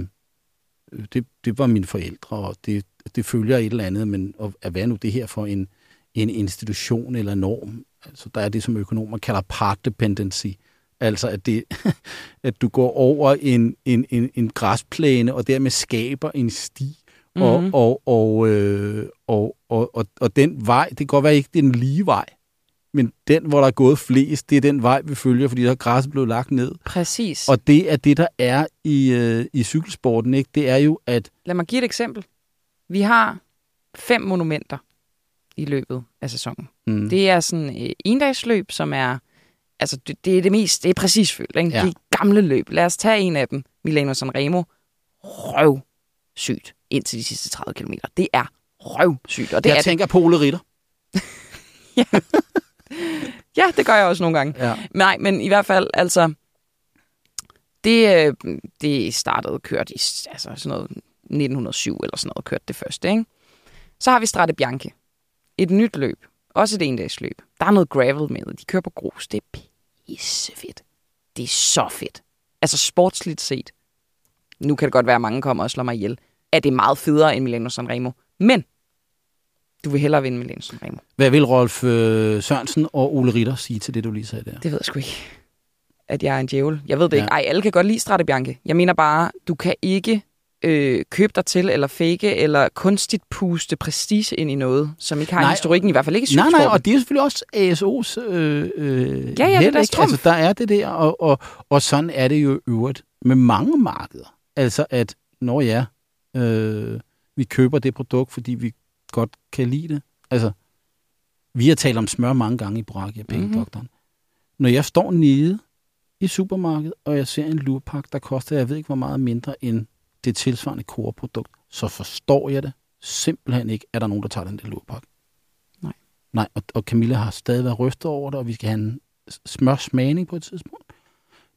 det, det var mine forældre, og det, det følger et eller andet, men og, at hvad er nu det her for en, en institution eller norm? Altså, der er det, som økonomer kalder part dependency. Altså, at, det, [LAUGHS] at du går over en, en, en, en græsplæne, og dermed skaber en sti, og, Mhm. og, og, øh, og, og, og, og den vej, det kan godt være ikke den lige vej, men den, hvor der er gået flest, det er den vej, vi følger, fordi der er græsset blevet lagt ned. Præcis. Og det er det, der er i, øh, i cykelsporten, ikke? Det er jo, at Lad mig give et eksempel. Vi har fem monumenter i løbet af sæsonen. Mm. Det er sådan øh, endagsløb, som er, altså det, det er det mest, det er præcis følt, ikke? Ja. Ja. Det er gamle løb. Lad os tage en af dem, Milano Sanremo. Røv sygt ind til de sidste 30 km. Det er røvsygt, og det jeg er tænker på Ole Ritter. [LAUGHS] Ja, det gør jeg også nogle gange. Ja. Nej, men i hvert fald, altså, det, øh, det startede kørt i altså sådan noget 1907 eller sådan noget, kørte det første, ikke? Så har vi Strade Bianche. Et nyt løb. Også et endagsløb. Der er noget gravel med. De kører på grus. Det er pissefedt. Det er så fedt. Altså sportsligt set. Nu kan det godt være, at mange kommer og slår mig ihjel. At det er meget federe end Milano Sanremo. Men du vil hellere vinde Milano Sanremo. Hvad vil Rolf øh, Sørensen og Ole Ritter sige til det, du lige sagde der? Det ved jeg sgu ikke. At jeg er en djævel. Jeg ved det Ja. ikke. Ej, alle kan godt lide Strade Bianche. Jeg mener bare, du kan ikke øh, købe dig til, eller fake, eller kunstigt puste prestige ind i noget, som ikke har Nej, nej, historikken, i hvert fald ikke i Nej, nej, og det er selvfølgelig også ASO's øh, øh, Ja, ja, det er ikke? Altså, der er det der, og, og, og sådan er det jo øvrigt med mange markeder. Altså, at når ja, øh, vi køber det produkt, fordi vi godt kan lide det. Altså, vi har talt om smør mange gange i Boracchia Pengedoktoren. Mm-hmm. Når jeg står nede i supermarkedet, og jeg ser en lurpak, der koster, jeg ved ikke hvor meget mindre end det tilsvarende koreprodukt, så forstår jeg det simpelthen ikke, at der er nogen, der tager den der lurpak. Nej. Nej, og, og Camilla har stadig været rystet over det, og vi skal have en smør smagning på et tidspunkt.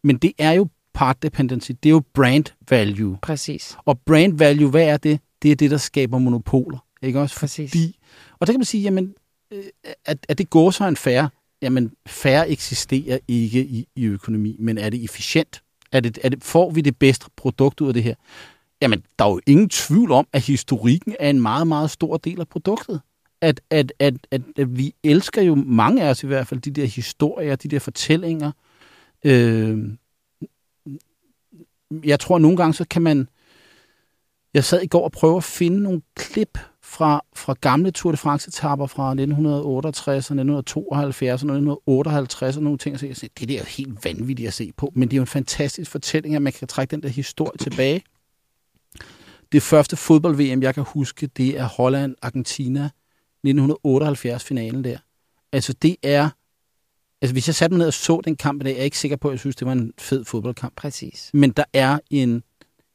Men det er jo part dependency, det er jo brand value. Præcis. Og brand value, hvad er det? Det er det, der skaber monopoler. Ikke også? Præcis. Fordi, og der kan man sige, jamen, øh, at, at det går så en færre, jamen, færre eksisterer ikke i, i økonomi, men er det efficient? Er det, er det, får vi det bedste produkt ud af det her? Jamen, der er jo ingen tvivl om, at historikken er en meget, meget stor del af produktet. At, at, at, at, at vi elsker jo, mange af os i hvert fald, de der historier, de der fortællinger. Øh, jeg tror, at nogle gange, så kan man... Jeg sad i går og prøvede at finde nogle klip fra, fra gamle Tour de France-etapper fra 1968 og 1972 og 1958 og nogle ting. Og så jeg sagde, det der er jo helt vanvittigt at se på, men det er jo en fantastisk fortælling, at man kan trække den der historie tilbage. Det første fodbold-VM, jeg kan huske, det er Holland-Argentina 1978-finalen der. Altså det er... Altså hvis jeg satte mig ned og så den kamp i dag, er jeg ikke sikker på, at jeg synes, det var en fed fodboldkamp. Præcis. Men der er en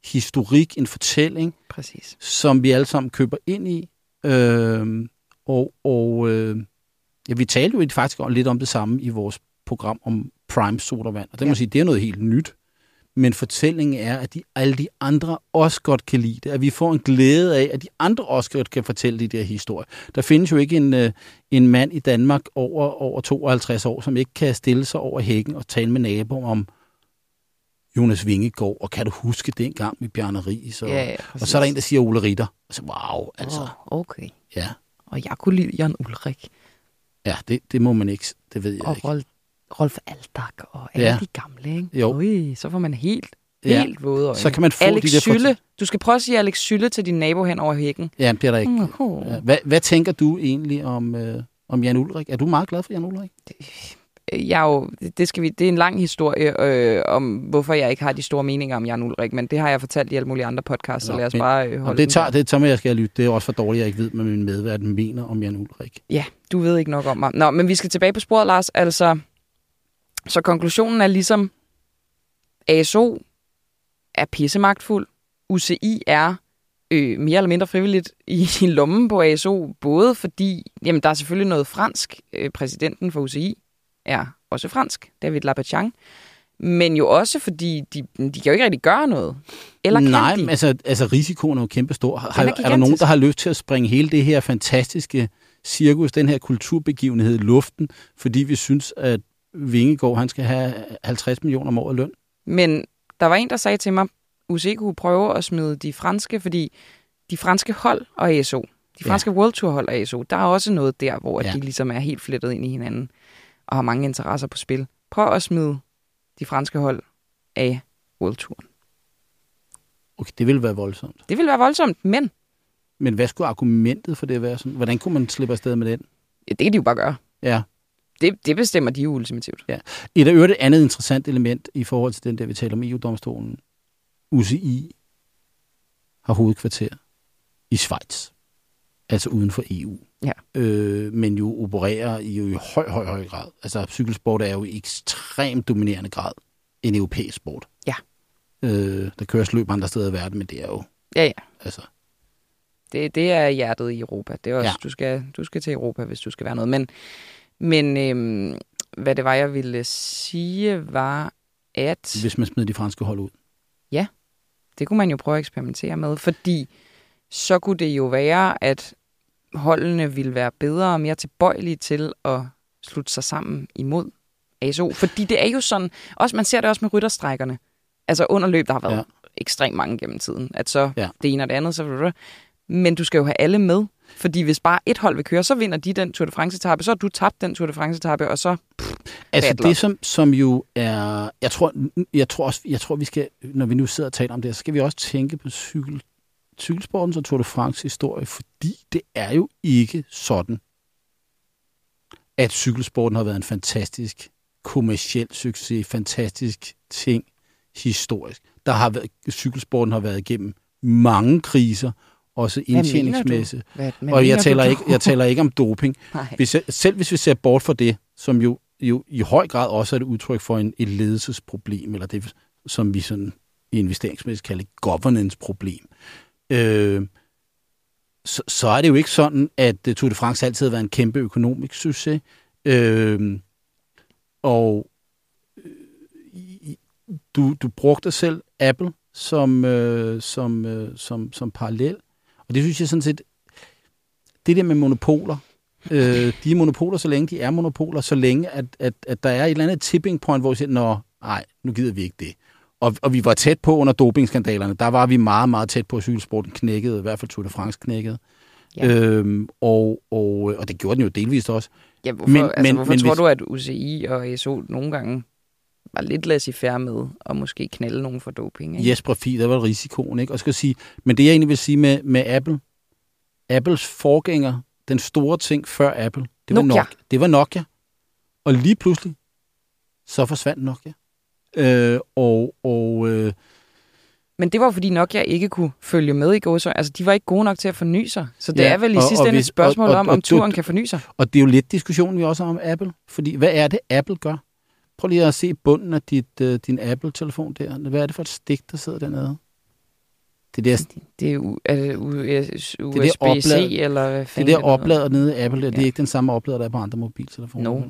historik, en fortælling, Præcis. som vi alle sammen køber ind i. Øh, og og øh, ja, vi talte jo faktisk lidt om det samme i vores program om Prime sodavand. Og det må Ja. sige, det er noget helt nyt. Men fortællingen er, at de, alle de andre også godt kan lide det. At vi får en glæde af, at de andre også godt kan fortælle de der historier. Der findes jo ikke en, øh, en mand i Danmark over, over 52 år, som ikke kan stille sig over hækken og tale med naboer om Jonas Vingegaard, og kan du huske dengang med Bjarne Ries? Og, Ja, ja, og så er der en, der siger Ole Ritter. Og så, wow, altså, Oh, okay. ja. Og jeg kunne lide Jan Ulrik Ja, det, det må man ikke, det ved jeg og ikke. Rolf, Rolf Aldag og alle Ja. ja. de gamle, ikke? Jo. Ui, så får man helt, Ja. helt våde øjne. Så kan man få Alex de der Sylle. Du skal prøve at sige Alex Sylle til din nabo hen over hækken. Ja, det er der ikke. Uh, Ja. Hvad, hvad tænker du egentlig om, øh, om Jan Ulrik? Er du meget glad for Jan Ulrik? Jeg jo, det, skal vi, det er en lang historie øh, om, hvorfor jeg ikke har de store meninger om Jan Ulrik, men det har jeg fortalt i alle mulige andre podcasts, så Nå, lad os men- bare øh, Og holde det tager, det tager med, jeg skal lytte. Det er også for dårligt, at jeg ikke ved, hvad min medvært mener om Jan Ulrik. Ja, du ved ikke nok om mig. Nå, men vi skal tilbage på sporet, Lars. Altså, så konklusionen er ligesom, ASO er pissemagtfuld. UCI er øh, mere eller mindre frivilligt i, i lommen på ASO, både fordi, jamen der er selvfølgelig noget fransk. Øh, præsidenten for UCI er også fransk, David Lapachan. Men jo også fordi, de, de kan jo ikke rigtig gøre noget. Eller kan Nej, de? men altså, altså risikoen er jo kæmpestor. Har, er, er er der nogen, der har lyst til at springe hele det her fantastiske cirkus, den her kulturbegivenhed i luften, fordi vi synes, at Vingegaard, han skal have 50 millioner om året løn? Men der var en, der sagde til mig, UCI kunne prøve at smide de franske, fordi de franske hold og ASO, de Ja. franske World Tour hold og ASO, der er også noget der, hvor Ja. ja. de ligesom er helt flettet ind i hinanden og har mange interesser på spil. Prøv at smide de franske hold af World Touren. Okay, det ville være voldsomt. Det vil være voldsomt, men Men hvad skulle argumentet for det være sådan? Hvordan kunne man slippe afsted med den? ja, det kan de jo bare gøre. Ja. Det, det bestemmer de jo ultimativt. Et af øvrigt et andet interessant element i forhold til den der, vi taler om EU-domstolen. UCI har hovedkvarter i Schweiz. altså uden for EU. Ja. Øh, men jo opererer i jo i høj, høj, høj grad. Altså cykelsport er jo i ekstremt dominerende grad en europæisk sport. Ja. Øh, der køres løb andre steder i verden, men det er jo, Ja, ja. altså, Det, det er hjertet i Europa. Det er også, Ja. ja. du, skal, du skal til Europa, hvis du skal være noget. Men, men øhm, hvad det var, jeg ville sige, var, at hvis man smider de franske hold ud. det kunne man jo prøve at eksperimentere med, fordi så kunne det jo være, at holdene ville være bedre og mere tilbøjelige til at slutte sig sammen imod ASO. Fordi det er jo sådan, også, man ser det også med rytterstrækkerne. Altså under løb, der har været Ja. ekstremt mange gennem tiden. At så Ja. det ene og det andet, så men du skal jo have alle med. Fordi hvis bare et hold vil køre, så vinder de den Tour de France-etappe, så har du tabt den Tour de France-etappe, og så... Altså Battler. det, som, som jo er... Jeg tror, jeg, tror også, jeg tror, vi skal, når vi nu sidder og taler om det, så skal vi også tænke på cykel, cykelsportens og Tour de France historie, fordi det er jo ikke sådan, at cykelsporten har været en fantastisk kommersiel succes, fantastisk ting historisk. Der har været, cykelsporten har været igennem mange kriser, også indtjeningsmæssigt. Hvad, hvad Og jeg taler, du? ikke, jeg taler ikke om doping. [LAUGHS] Nej. Hvis jeg, selv hvis vi ser bort fra det, som jo, jo i høj grad også er et udtryk for en, et ledelsesproblem, eller det, som vi sådan investeringsmæssigt kalder et governance-problem, øh, så, så er det jo ikke sådan, at øh, Tour de France altid har været en kæmpe økonomisk succes. Øh, og øh, du, du brugte selv Apple som, øh, som, øh, som, som parallel. Og det synes jeg sådan set, det der med monopoler, øh, de er monopoler, så længe de er monopoler, så længe, at, at, at der er et eller andet tipping point, hvor vi siger, nå, nej, nu gider vi ikke det. Og, og vi var tæt på under dopingskandalerne. Der var vi meget, meget tæt på, at cykelsporten knækkede, i hvert fald Tour de France knækkede. Ja. Øhm, og, og, og det gjorde den jo delvist også. Ja, hvorfor, Men- altså, men- hvorfor men tror hvis- du, at UCI og ASO nogle gange var lidt laissez-faire med at måske knalde nogen for doping? Ikke? Jesper Fie, der var risikoen, ikke? Og skal sige, men det jeg egentlig vil sige med, med Apple, Apples forgænger, den store ting før Apple, det var Nokia. Nokia. Det var Nokia. Og lige pludselig, så forsvandt Nokia. Øh, og og øh, Men det var fordi Nokia ikke kunne følge med i gåsøj. Altså, de var ikke gode nok til at forny sig. Så det Ja, ja, er vel i og- sidste ende et spørgsmål og- og- om, om du- turen kan forny sig. Og det er jo lidt diskussionen, vi også har om Apple. Fordi hvad er det, Apple gør? Prøv lige at se bunden af dit, uh, din Apple-telefon der. Hvad er det for et stik, der sidder dernede? Det der, Det er, u- er det US, USB-C, eller hvad det der oplader nede i Apple, der, det er Ja. ikke den samme oplader, der er på andre mobiltelefoner. No.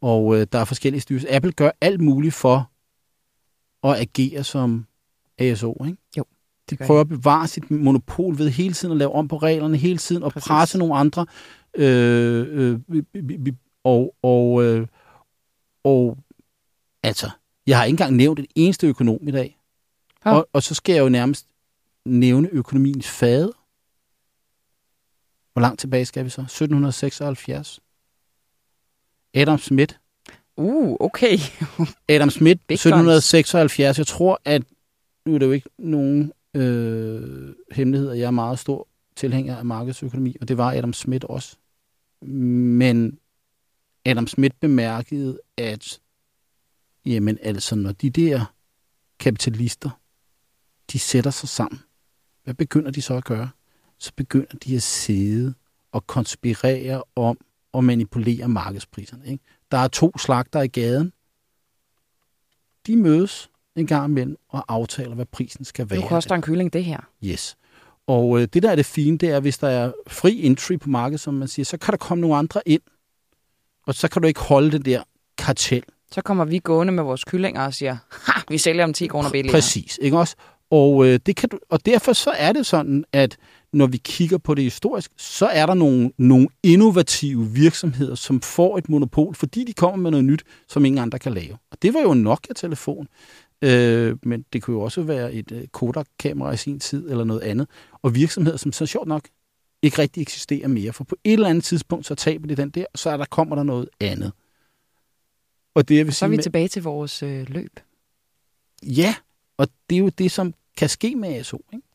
Og uh, der er forskellige styrs. Apple gør alt muligt for at agere som ASO, ikke? Jo, De prøver at bevare sit monopol ved hele tiden at lave om på reglerne, hele tiden og Præcis. presse nogle andre. Øh, øh, og, og, øh, og altså, jeg har ikke engang nævnt et eneste økonom i dag. Ja. Og, og så skal jeg jo nærmest nævne økonomiens fade. Hvor langt tilbage skal vi så? 1776. Adam Smith. Uh, okay. [LAUGHS] Adam Smith, Big 1776. Jeg tror, at nu er det jo ikke nogen øh, hemmeligheder. Jeg er meget stor tilhænger af markedsøkonomi, og det var Adam Smith også. Men Adam Smith bemærkede, at jamen altså, når de der kapitalister, de sætter sig sammen, hvad begynder de så at gøre? Så begynder de at sidde og konspirere om at manipulere markedspriserne. Ikke? Der er to slagter i gaden. De mødes en gang imellem og aftaler, hvad prisen skal være. Nu koster en kylling det her. Yes. Og øh, det, der er det fine, det er, hvis der er fri entry på markedet, som man siger, så kan der komme nogle andre ind, og så kan du ikke holde det der kartel. Så kommer vi gående med vores kyllinger og siger, ha, vi sælger om 10 kroner billigere. Præcis, ikke også? Og, øh, det kan du, og derfor så er det sådan, at når vi kigger på det historisk, så er der nogle, nogle innovative virksomheder, som får et monopol, fordi de kommer med noget nyt, som ingen andre kan lave. Og det var jo en Nokia-telefon, øh, men det kunne jo også være et øh, Kodak-kamera i sin tid, eller noget andet. Og virksomheder, som så sjovt nok ikke rigtig eksisterer mere, for på et eller andet tidspunkt, så taber de den der, og så er der, kommer der noget andet. Og det, jeg vil Så er sige vi med- tilbage til vores øh, løb. Ja, og det er jo det, som kan ske med ASO. Ikke?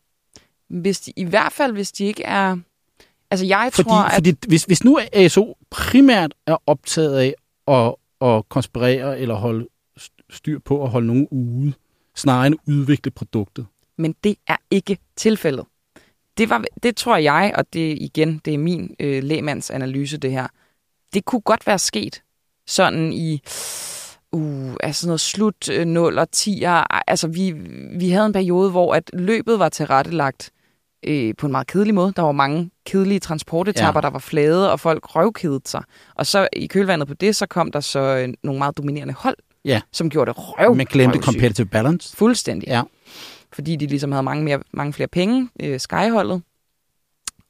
Hvis de, I hvert fald, hvis de ikke er... Altså, jeg Fordi, tror, at... fordi hvis, hvis nu ASO primært er optaget af at, at konspirere eller holde styr på at holde nogen ude, snarere end at udvikle produktet. Men det er ikke tilfældet. det, var, det tror jeg, og det igen, det er min øh, lægemands analyse, det her. Det kunne godt være sket sådan i uh, altså noget slut øh, 0 og 10'er. Altså vi, vi havde en periode, hvor at løbet var tilrettelagt øh, på en meget kedelig måde. Der var mange kedelige transportetapper, ja. der var flade, og folk røvkedede sig. Og så i kølvandet på det, så kom der så øh, nogle meget dominerende hold, Ja. som gjorde det røv. Man glemte competitive balance. Fuldstændig. Ja. Fordi de ligesom havde mange, mere, mange flere penge, øh, Skyholdet.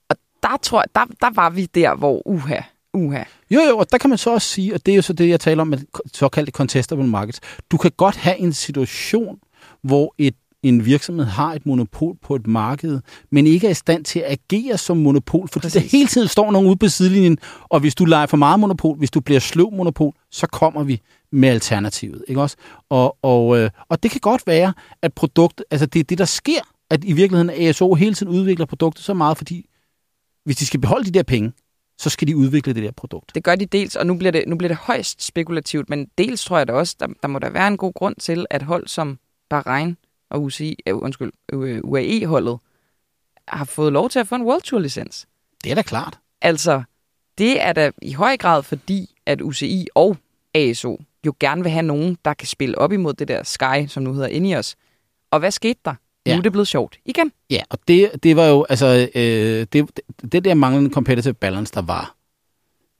Og der tror jeg, der, der var vi der, hvor uha, uha. Jo, jo, og der kan man så også sige, og det er jo så det, jeg taler om med såkaldte contestable markets. Du kan godt have en situation, hvor et, en virksomhed har et monopol på et marked, men ikke er i stand til at agere som monopol, fordi Præcis. der hele tiden står nogen ude på sidelinjen, og hvis du leger for meget monopol, hvis du bliver sløv monopol, så kommer vi med alternativet, ikke også? Og, og, øh, og det kan godt være, at produktet, altså det er det, der sker, at i virkeligheden ASO hele tiden udvikler produktet så meget, fordi hvis de skal beholde de der penge, så skal de udvikle det der produkt. Det gør de dels, og nu bliver det, nu bliver det højst spekulativt, men dels tror jeg da også, der, der må der være en god grund til, at hold som Bahrain og UCI, øh, undskyld, øh, UAE-holdet har fået lov til at få en World Tour licens. Det er da klart. Altså, det er da i høj grad fordi, at UCI og ASO jo gerne vil have nogen, der kan spille op imod det der Sky, som nu hedder Ineos. Og hvad skete der? Ja. Nu er det blevet sjovt igen. Ja, og det, det var jo, altså, øh, det, det der manglende competitive balance, der var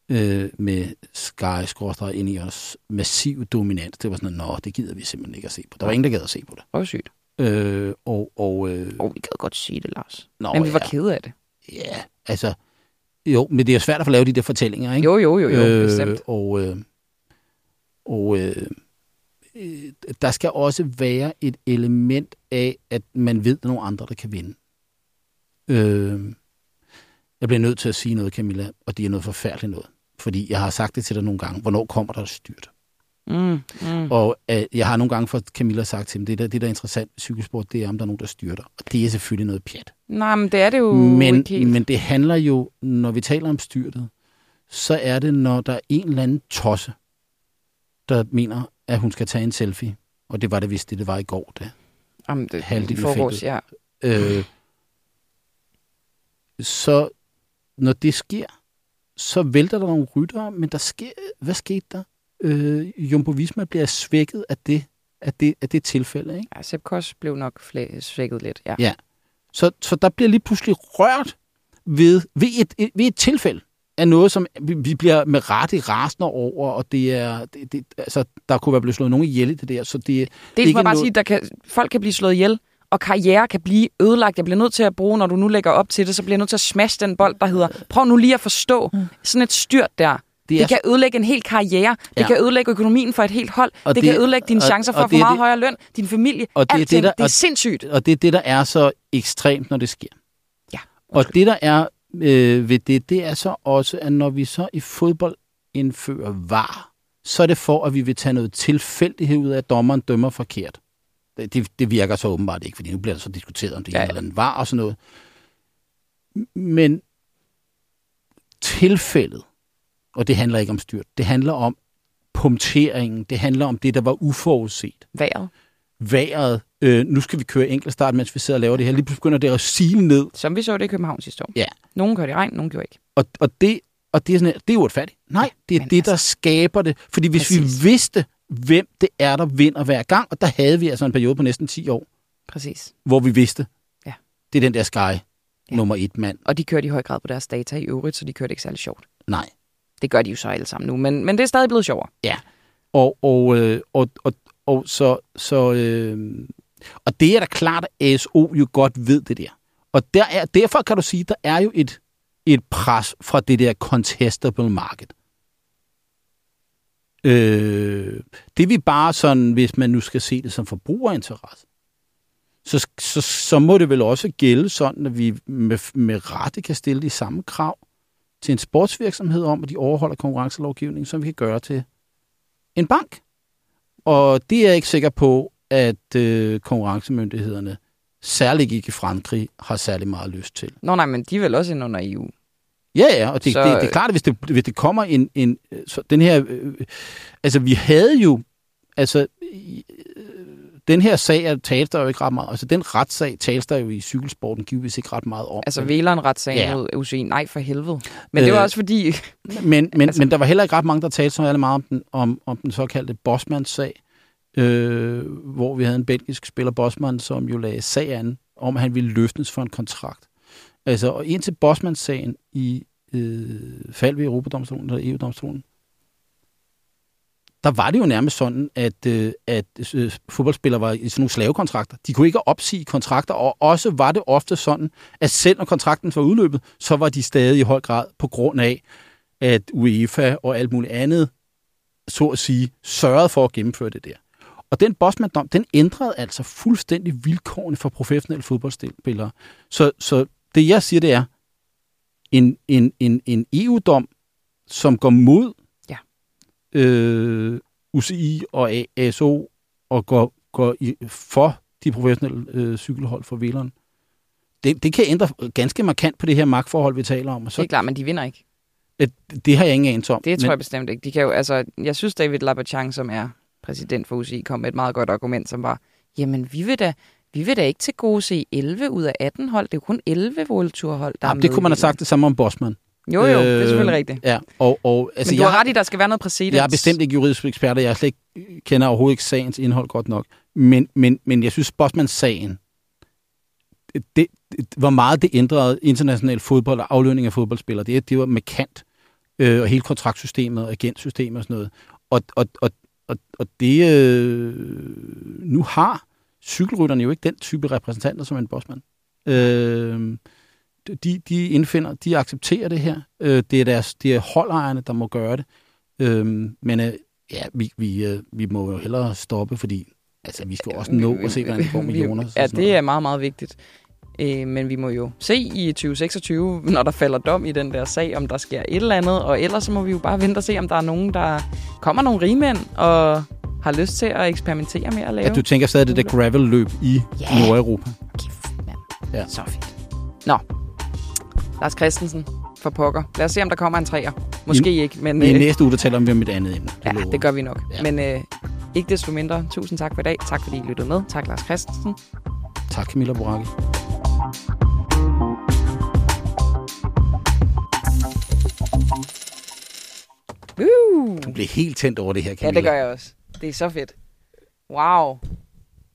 øh, med Sky Skorstræk ind i os massiv dominans, det var sådan, nå, det gider vi simpelthen ikke at se på. Der var ingen, der gad at se på det. Røvsygt. Øh, og, og, øh, Og vi gad godt sige det, Lars. nå, Men vi var ja, kede af det. ja, altså, jo, men det er svært at få lavet de der fortællinger, ikke? Jo, jo, jo, jo, øh, bestemt. Og, øh, og øh, øh, der skal også være et element af, at man ved, at nogle andre, der kan vinde. Øh, jeg bliver nødt til at sige noget, Camilla, og det er noget forfærdeligt noget. Fordi jeg har sagt det til dig nogle gange. Hvornår kommer der styrt? Mm, mm. Og øh, jeg har nogle gange for Camilla sagt til dem, det der, det der er interessant ved cykelsport, det er, om der er nogen, der styrter. Og det er selvfølgelig noget pjat. Nej, men det er det jo Men, ikke helt. men det handler jo, når vi taler om styrtet, så er det, når der er en eller anden tosse, der mener, at hun skal tage en selfie. Og det var det vist det, det var i går. Da. Jamen, det, halvdelen i forgårs, ja. Øh, så når det sker, så vælter der nogle ryttere, men der sker, hvad skete der? Øh, Jumbo Visma bliver svækket af det, af det, af det tilfælde. Ikke? ja Sepp Kuss blev nok flæ- svækket lidt, ja. Ja. Så, så der bliver lige pludselig rørt ved, ved, et, et, ved et tilfælde af noget, som vi, bliver med rette rasende over, og det er, det, det, altså, der kunne være blevet slået nogen ihjel i det der, så det, Dels må Ikke jeg bare noget- sige, at der kan, folk kan blive slået ihjel, og karriere kan blive ødelagt. Jeg bliver nødt til at bruge, når du nu lægger op til det, så bliver jeg nødt til at smash den bold, der hedder, prøv nu lige at forstå, sådan et styrt der, det, det det er kan ødelægge en hel karriere, det Ja. kan ødelægge økonomien for et helt hold, Og det, det- kan ødelægge dine og- chancer for og at få er meget det- højere løn, din familie, Og det er det, alting. der- det er sindssygt. og det er det, der er så ekstremt, når det sker. Ja, Og det, der er øh, ved det, det er så også, at når vi så i fodbold indfører var, så er det for, at vi vil tage noget tilfældighed ud af, at dommeren dømmer forkert. Det, det, virker så åbenbart ikke, fordi nu bliver der så diskuteret, om det er ja. ja. eller andet var og sådan noget. Men tilfældet, og det handler ikke om styrt, det handler om punkteringen, det handler om det, der var uforudset Vejret, vejret. Øh, nu skal vi køre enkeltstart, mens vi sidder og laver det her. Lige pludselig begynder det at sile ned. som vi så det i København sidste år. Ja. Nogen kørte i regn, nogen gjorde ikke. Og, og, det, og det er sådan her, det er uretfærdigt. Nej, det er Men det, der altså- skaber det. Fordi hvis Præcis. vi vidste, hvem det er, der vinder hver gang, og der havde vi altså en periode på næsten 10 år, Præcis. hvor vi vidste, Ja. det er den der Sky nummer et mand. Og de kørte i høj grad på deres data i øvrigt, så de kørte ikke særlig sjovt. Nej. Det gør de jo så alle sammen nu, men, men det er stadig blevet sjovere. Ja. Og, og, øh, og, og, og så, så øh, og det er da klart, at ASO jo godt ved det der. Og der er, derfor kan du sige, der er jo et, et pres fra det der contestable market. Øh, det vi bare sådan, hvis man nu skal se det som forbrugerinteresse, så, så, så må det vel også gælde sådan, at vi med, med rette kan stille de samme krav til en sportsvirksomhed om, at de overholder konkurrencelovgivningen, som vi kan gøre til en bank. Og det er jeg ikke sikker på, at øh, konkurrencemyndighederne, særligt ikke i Frankrig, har særlig meget lyst til. Nå nej, men de er vel også inde under EU. Ja, ja, og det, Så- det, det er klart, at hvis det, hvis det kommer en, en så den her... Øh, altså, vi havde jo... Altså, den her sag tales der jo ikke ret meget. Altså, den retssag tales der jo i cykelsporten givetvis ikke ret meget om. Altså, Væleren retssagen Ja. mod UCI, nej for helvede. Men det var Øh, også fordi, [LAUGHS] Men, men, altså, men der var heller ikke ret mange, der talte så meget om den, om, om den såkaldte Bosmans-sag, øh, hvor vi havde en belgisk spiller, Bosman, som jo lagde sag an, om at han ville løftes for en kontrakt. Altså, og indtil Bosmans-sagen i øh, fald ved Europadomstolen eller EU-domstolen, der var det jo nærmest sådan, at, øh, at øh, fodboldspillere var i sådan nogle slavekontrakter. De kunne ikke opsige kontrakter, og også var det ofte sådan, at selv når kontrakten var udløbet, så var de stadig i høj grad på grund af, at UEFA og alt muligt andet, så at sige, sørgede for at gennemføre det der. Og den Bosman-dom, den ændrede altså fuldstændig vilkårene for professionelle fodboldspillere. Så, så det jeg siger, det er, en, en, en, en EU-dom, som går mod øh, UCI og ASO og går, går i, for de professionelle øh, cykelhold for Villeren, det, det kan ændre ganske markant på det her magtforhold, vi taler om. Og det så, er klart, men de vinder ikke. det, det har jeg ingen anelse om. Det tror jeg bestemt ikke. De kan jo, altså, jeg synes, David Labachang, som er præsident for UCI, kom med et meget godt argument, som var, jamen, vi vil da, vi vil da ikke til gode se 11 ud af 18 hold. Det er jo kun 11 World Tour hold, der er Jamen, det kunne man have sagt det samme om Bosman. Jo, jo, det er selvfølgelig rigtigt. Ja, og, og altså, Men du jeg, har ret i, der skal være noget præcedens. jeg er bestemt ikke juridisk ekspert, og jeg slet ikke, kender overhovedet ikke sagens indhold godt nok. Men, men, men jeg synes, Bosmans-sagen, det, det, hvor meget det ændrede international fodbold og aflønning af fodboldspillere, det, det var markant. Øh, og hele kontraktsystemet og agentsystemet og sådan noget. Og, og, og, og, og det, øh, nu har cykelrytterne jo ikke den type repræsentanter som en bossmand. Øh, de, de indfinder, de accepterer det her. Øh, det, er deres, det er holdejerne, der må gøre det. Øh, men øh, ja, vi, vi, øh, vi må jo hellere stoppe, fordi altså, vi skal jo også nå at se, hvordan det går med Jonas. Ja, det er meget, meget vigtigt. Øh, men vi må jo se i 2026, når der falder dom i den der sag, om der sker et eller andet. Og ellers så må vi jo bare vente og se, om der er nogen, der kommer nogle rigmænd og har lyst til at eksperimentere med at lave. At du tænker stadig det der gravel-løb i Ja. Nordeuropa. Mand. Ja. Så fedt. Nå. Lars Christensen for pokker. Lad os se, om der kommer en træer. Måske I- ikke, men I øh, næste uge, der taler vi om et andet emne. ja, lover det gør vi nok. Ja. Men øh, ikke desto mindre, tusind tak for i dag. Tak fordi I lyttede med. Tak Lars Christensen. Tak, Camilla Boracchi. Woo! Du blev helt tændt over det her, Ja, Camilla. det gør jeg også. Det er så fedt. Wow.